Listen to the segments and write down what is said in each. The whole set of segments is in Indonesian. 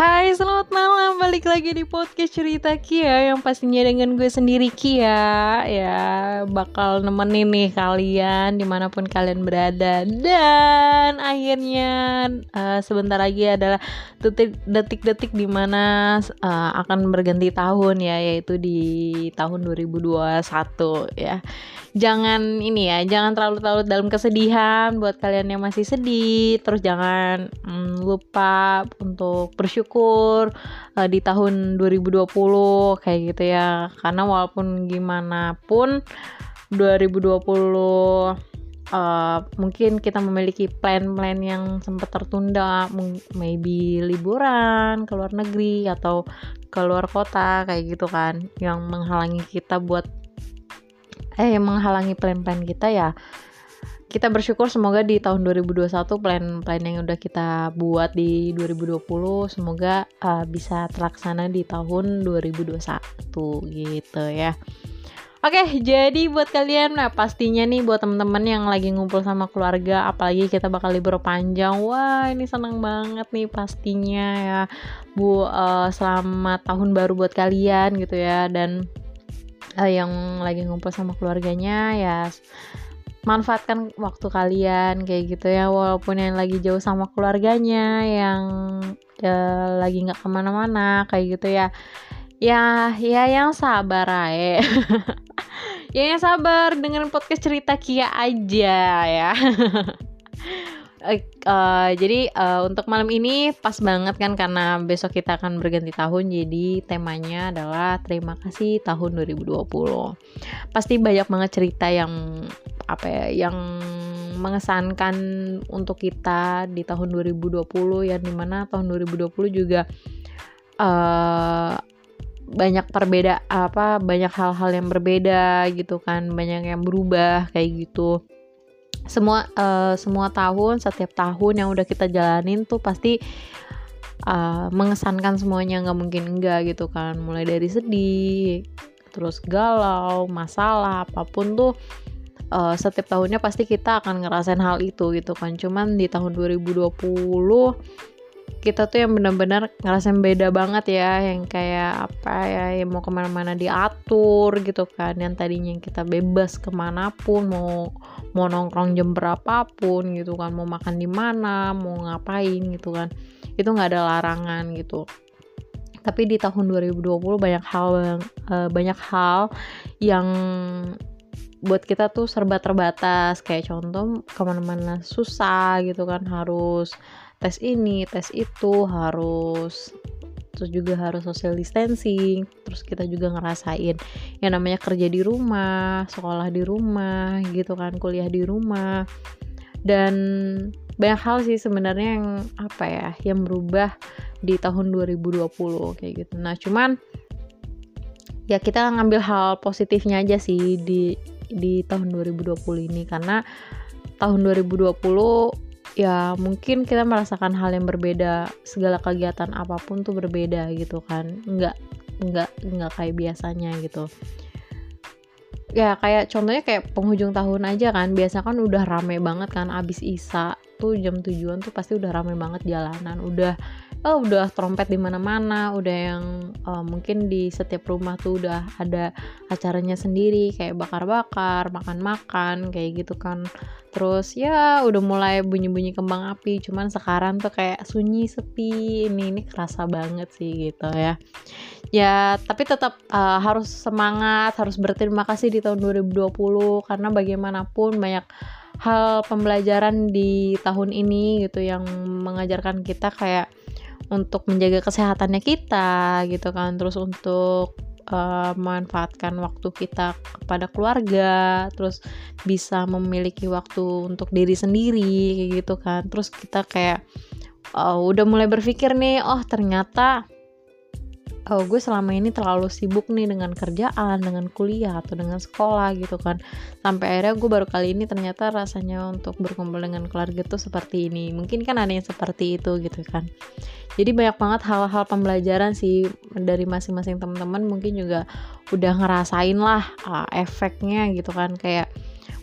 Hai, selamat malam. Balik lagi di podcast cerita Kia yang pastinya dengan gue sendiri Kia ya bakal nemenin nih kalian di mana pun kalian berada dan akhirnya uh, sebentar lagi adalah detik-detik di mana uh, akan berganti tahun ya yaitu di tahun 2021 ya. Jangan ini ya, jangan terlalu terlalu dalam kesedihan buat kalian yang masih sedih. Terus jangan um, lupa untuk bersyukur uh, di tahun 2020 kayak gitu ya. Karena walaupun gimana pun 2020 uh, mungkin kita memiliki plan-plan yang sempat tertunda. Maybe liburan ke luar negeri atau ke luar kota kayak gitu kan. Yang menghalangi kita buat eh yang menghalangi plan-plan kita ya kita bersyukur semoga di tahun 2021 plan-plan yang udah kita buat di 2020 semoga uh, bisa terlaksana di tahun 2021 gitu ya. Oke, jadi buat kalian, nah pastinya nih buat temen-temen yang lagi ngumpul sama keluarga, apalagi kita bakal libur panjang, wah ini senang banget nih pastinya ya, bu uh, selamat tahun baru buat kalian gitu ya, dan uh, yang lagi ngumpul sama keluarganya ya manfaatkan waktu kalian kayak gitu ya. Walaupun yang lagi jauh sama keluarganya yang ya, lagi nggak ke mana-mana kayak gitu ya. Ya ya yang sabar aja ya yang sabar dengan podcast cerita Kia aja ya uh, jadi uh, untuk malam ini pas banget kan karena besok kita akan berganti tahun jadi temanya adalah terima kasih tahun 2020 pasti banyak banget cerita yang apa ya yang mengesankan untuk kita di tahun 2020 yang di mana tahun 2020 juga uh, banyak perbeda apa banyak hal-hal yang berbeda gitu kan banyak yang berubah kayak gitu semua uh, semua tahun setiap tahun yang udah kita jalanin tuh pasti uh, mengesankan semuanya. Nggak mungkin enggak gitu kan. Mulai dari sedih terus galau masalah apa pun tuh uh, setiap tahunnya pasti kita akan ngerasain hal itu gitu kan. Cuman di tahun 2020 kita tuh yang benar-benar ngerasain beda banget ya yang kayak apa ya yang mau ke mana-mana diatur gitu kan. Yang tadinya kita bebas ke mana pun mau mau nongkrong jam berapapun gitu kan mau makan di mana mau ngapain gitu kan itu nggak ada larangan gitu. Tapi di tahun 2020 banyak hal uh, banyak hal yang buat kita tuh serba terbatas. Kayak contoh ke mana-mana susah gitu kan harus tes ini tes itu harus terus juga harus social distancing terus kita juga ngerasain yang namanya kerja di rumah sekolah di rumah gitu kan kuliah di rumah. Dan banyak hal sih sebenarnya yang apa ya yang berubah di tahun 2020 kayak gitu. Nah cuman ya kita ngambil hal positifnya aja sih di di tahun 2020 ini. Karena tahun 2020 ya mungkin kita merasakan hal yang berbeda segala kegiatan apa pun tuh berbeda gitu kan. Nggak nggak nggak kayak biasanya gitu. Ya kayak contohnya kayak penghujung tahun aja kan. Biasa kan udah rame banget kan. Abis isa tuh jam tujuan tuh pasti udah rame banget jalanan. Udah oh udah trompet di mana-mana udah yang uh, mungkin di setiap rumah tuh udah ada acaranya sendiri kayak bakar-bakar makan-makan kayak gitu kan. Terus ya udah mulai bunyi-bunyi kembang api cuman sekarang tuh kayak sunyi sepi. Ini ini kerasa banget sih gitu ya. Ya tapi tetap uh, harus semangat harus berterima kasih di tahun 2020 karena bagaimanapun banyak hal pembelajaran di tahun ini gitu yang mengajarkan kita kayak untuk menjaga kesehatannya kita gitu kan. Terus untuk uh, memanfaatkan waktu kita kepada keluarga terus bisa memiliki waktu untuk diri sendiri gitu kan. Terus kita kayak uh, udah mulai berpikir nih oh ternyata oh gue selama ini terlalu sibuk nih dengan kerjaan dengan kuliah atau dengan sekolah gitu kan. Sampai akhirnya gue baru kali ini ternyata rasanya untuk berkumpul dengan keluarga tuh seperti ini. Mungkin kan ada yang seperti itu gitu kan. Jadi banyak banget hal-hal pembelajaran sih dari masing-masing teman-teman mungkin juga udah ngerasain lah uh, efeknya gitu kan. Kayak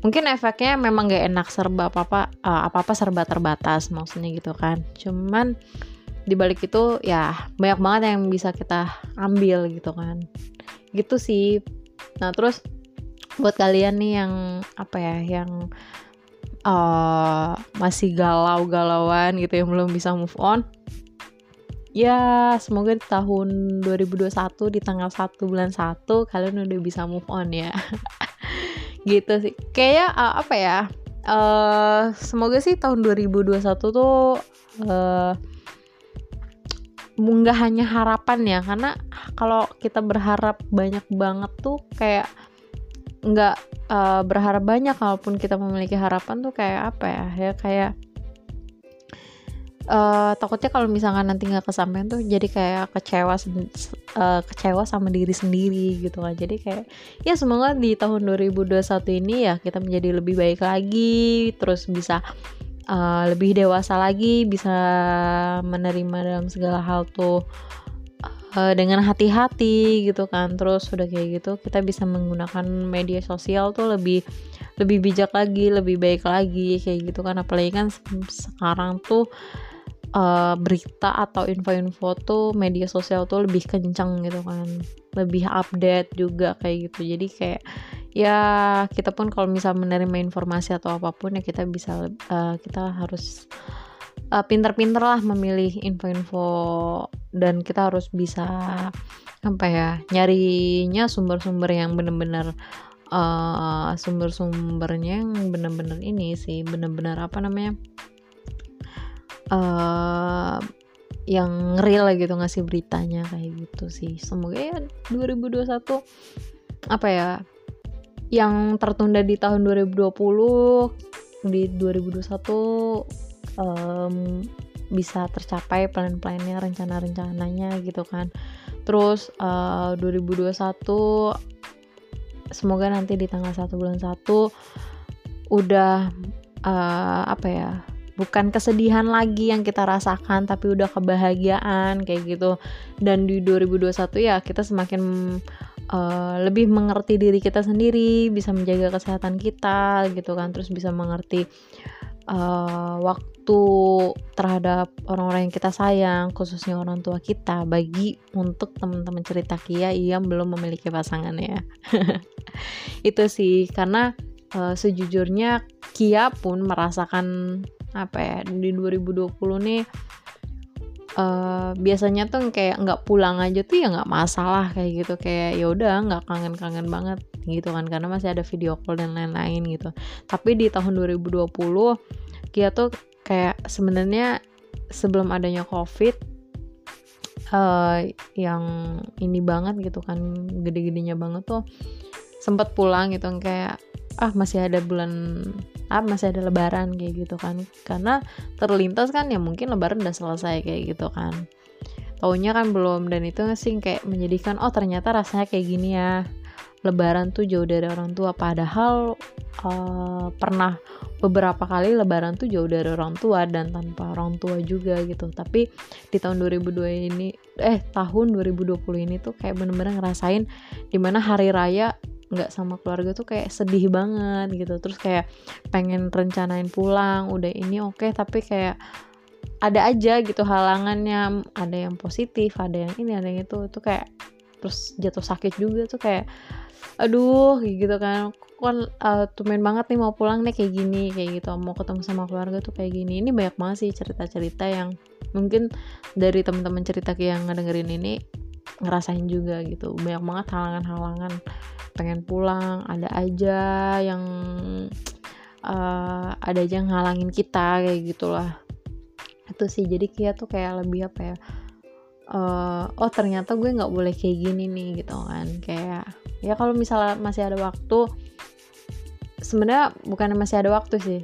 mungkin efeknya memang gak enak serba apa apa uh, apa apa serba terbatas maksudnya gitu kan. Cuman di balik itu ya banyak banget yang bisa kita ambil gitu kan. Gitu sih. Nah terus buat kalian nih yang apa ya yang uh, masih galau-galauan gitu yang belum bisa move on ya semoga di tahun 2021 di tanggal 1 bulan 1 kalian udah bisa move on ya. Gitu sih. Kayak uh, apa ya uh, semoga sih tahun 2021 tuh uh, nggak hanya harapan ya karena kalau kita berharap banyak banget tuh kayak nggak uh, berharap banyak kalaupun kita memiliki harapan tuh kayak apa ya ya kayak uh, takutnya kalau misalkan nanti nggak kesampaian tuh jadi kayak kecewa uh, kecewa sama diri sendiri gitu kan. Jadi kayak ya semoga di tahun 2021 ini ya kita menjadi lebih baik lagi terus bisa uh, lebih dewasa lagi bisa menerima dalam segala hal tuh uh, dengan hati-hati gitu kan. Terus udah kayak gitu kita bisa menggunakan media sosial tuh lebih lebih bijak lagi lebih baik lagi kayak gitu kan. Apalagi kan sekarang tuh uh, berita atau info-info tuh media sosial tuh lebih kencang gitu kan. Lebih update juga kayak gitu. Jadi kayak ya kita pun kalau misal menerima informasi atau apa pun ya kita bisa uh, kita harus uh, pinter-pinter lah memilih info-info dan kita harus bisa apa ya nyarinya sumber-sumber yang bener-bener uh, sumber-sumbernya yang bener-bener ini sih bener-bener apa namanya uh, yang real gitu ngasih beritanya kayak gitu sih. Semoga ya 2021 apa ya yang tertunda di tahun 2020 di 2021 um, bisa tercapai plan-plannya rencana-rencananya gitu kan. Terus uh, 2021 semoga nanti di tanggal 1 bulan 1 udah uh, apa ya bukan kesedihan lagi yang kita rasakan tapi udah kebahagiaan kayak gitu. Dan di 2021 ya kita semakin uh, lebih mengerti diri kita sendiri bisa menjaga kesehatan kita gitu kan. Terus bisa mengerti uh, waktu terhadap orang-orang yang kita sayang khususnya orang tua kita. Bagi untuk teman-teman cerita Kia yang belum memiliki pasangan ya. Itu sih karena uh, sejujurnya Kia pun merasakan apa ya di 2020 nih uh, biasanya tuh kayak nggak pulang aja tuh ya nggak masalah kayak gitu. Kayak ya udah nggak kangen-kangen banget gitu kan karena masih ada video call dan lain-lain gitu. Tapi di tahun 2020 Kia tuh kayak sebenarnya sebelum adanya covid uh, yang ini banget gitu kan gede-gedenya banget tuh sempat pulang gitu kayak ah masih ada bulan ah masih ada lebaran kayak gitu kan. Karena terlintas kan ya mungkin lebaran udah selesai kayak gitu kan. Taunya kan belum dan itu sih kayak menjadikan oh ternyata rasanya kayak gini ya. Lebaran tuh jauh dari orang tua. Padahal uh, pernah beberapa kali lebaran tuh jauh dari orang tua dan tanpa orang tua juga gitu. Tapi di tahun 2002 ini eh tahun 2020 ini tuh kayak bener-bener ngerasain di mana hari raya nggak sama keluarga tuh kayak sedih banget gitu. Terus kayak pengen rencanain pulang udah ini oke okay, tapi kayak ada aja gitu halangannya. Ada yang positif ada yang ini ada yang itu. Itu kayak terus jatuh sakit juga tuh kayak aduh gitu kan. Kan uh, tumen banget nih mau pulang nih kayak gini kayak gitu. Mau ketemu sama keluarga tuh kayak gini. Ini banyak banget sih cerita-cerita yang mungkin dari teman-teman cerita yang ngedengerin ini ngerasain juga gitu. Banyak banget halangan-halangan. Pengen pulang ada aja yang uh, ada aja yang ngalangin kita kayak gitulah. Itu sih jadi Kia tuh kayak lebih apa ya uh, oh ternyata gue nggak boleh kayak gini nih gitu kan. Kayak ya kalau misalnya masih ada waktu sebenarnya bukan masih ada waktu sih.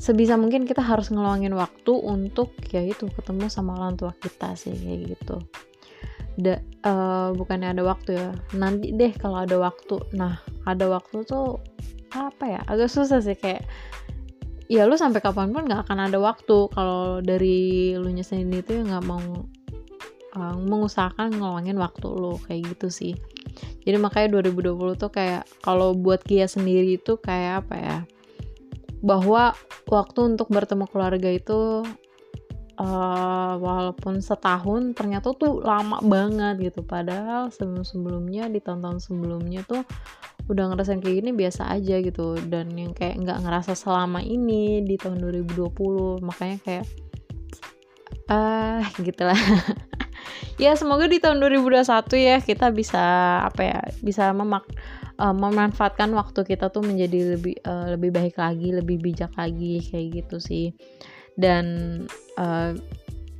Sebisa mungkin kita harus ngeluangin waktu untuk ya itu ketemu sama orang tua kita sih kayak gitu da, uh, bukannya ada waktu ya? Nanti deh kalau ada waktu. Nah ada waktu tuh apa ya? Agak susah sih kayak ya lu sampai kapan pun nggak akan ada waktu. Kalau dari lu sendiri itu ya nggak mau uh, mengusahakan ngeluangin waktu lu kayak gitu sih. Jadi makanya 2020 tuh kayak kalau buat Kia sendiri itu kayak apa ya? Bahwa waktu untuk bertemu keluarga itu uh, walaupun setahun ternyata tuh lama banget gitu. Padahal sebelum sebelumnya di tahun-tahun sebelumnya tuh udah ngerasain kayak gini biasa aja gitu. Dan yang kayak nggak ngerasa selama ini di tahun 2020 makanya kayak ah uh, gitulah ya semoga di tahun 2021 ya kita bisa apa ya bisa memak uh, memanfaatkan waktu kita tuh menjadi lebih uh, lebih baik lagi lebih bijak lagi kayak gitu sih dan uh,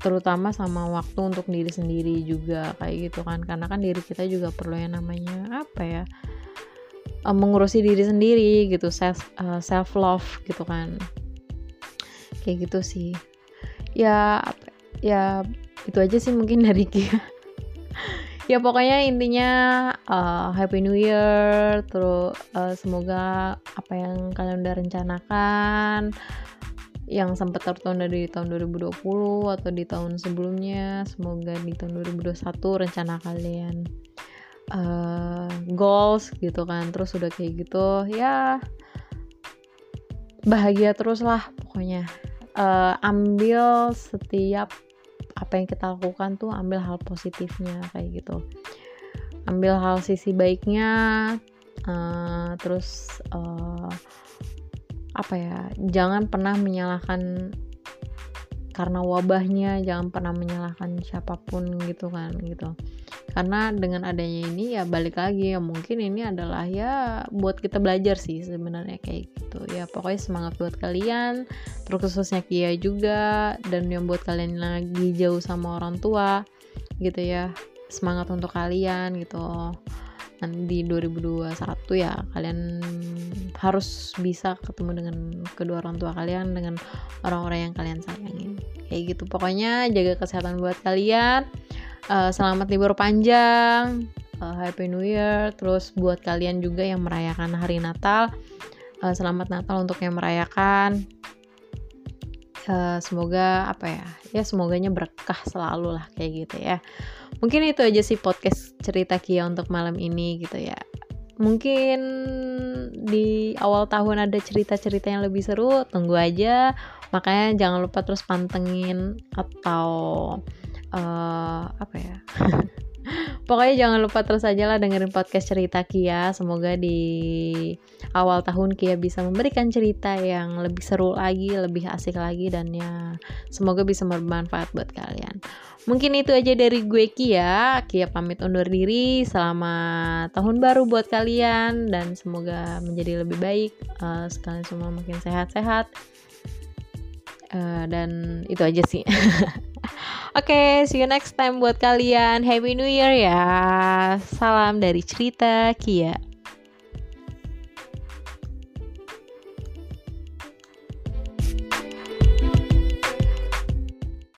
terutama sama waktu untuk diri sendiri juga kayak gitu kan. Karena kan diri kita juga perlu yang namanya apa ya uh, mengurusi diri sendiri gitu self uh, self love gitu kan. Kayak gitu sih. Ya ya itu aja sih mungkin dari Kia ya pokoknya intinya uh, happy new year terus uh, semoga apa yang kalian udah rencanakan yang sempat tertunda di tahun 2020 atau di tahun sebelumnya. Semoga di tahun 2021 rencana kalian uh, goals gitu kan terus udah kayak gitu ya bahagia terus lah pokoknya. Uh, ambil setiap apa yang kita lakukan tuh ambil hal positifnya kayak gitu. Ambil hal sisi baiknya uh, terus uh, apa ya jangan pernah menyalahkan karena wabahnya jangan pernah menyalahkan siapa pun gitu kan gitu. Karena dengan adanya ini ya balik lagi ya mungkin ini adalah ya buat kita belajar sih sebenarnya kayak gitu. Ya pokoknya semangat buat kalian terus khususnya Kia juga dan yang buat kalian lagi jauh sama orang tua gitu ya. Semangat untuk kalian gitu di 2021 ya kalian harus bisa ketemu dengan kedua orang tua kalian dengan orang-orang yang kalian sayangin kayak gitu. Pokoknya jaga kesehatan buat kalian. Uh, selamat libur panjang. Uh, happy new year. Terus buat kalian juga yang merayakan hari natal. Uh, selamat natal untuk yang merayakan. Uh, semoga apa ya? Ya semoganya berkah selalu lah kayak gitu ya mungkin itu aja sih podcast cerita Kia untuk malam ini gitu ya. Mungkin di awal tahun ada cerita-cerita yang lebih seru tunggu aja. Makanya jangan lupa terus pantengin atau uh, apa ya Pokoknya jangan lupa terus aja lah dengerin podcast cerita Kia. Semoga di awal tahun Kia bisa memberikan cerita yang lebih seru lagi, lebih asik lagi dan ya semoga bisa bermanfaat buat kalian. Mungkin itu aja dari gue Kia. Kia pamit undur diri. Selamat tahun baru buat kalian dan semoga menjadi lebih baik. Uh, sekalian semua makin sehat-sehat. Uh, dan itu aja sih. Oke, okay, see you next time buat kalian. Happy New Year ya. Salam dari cerita Kia.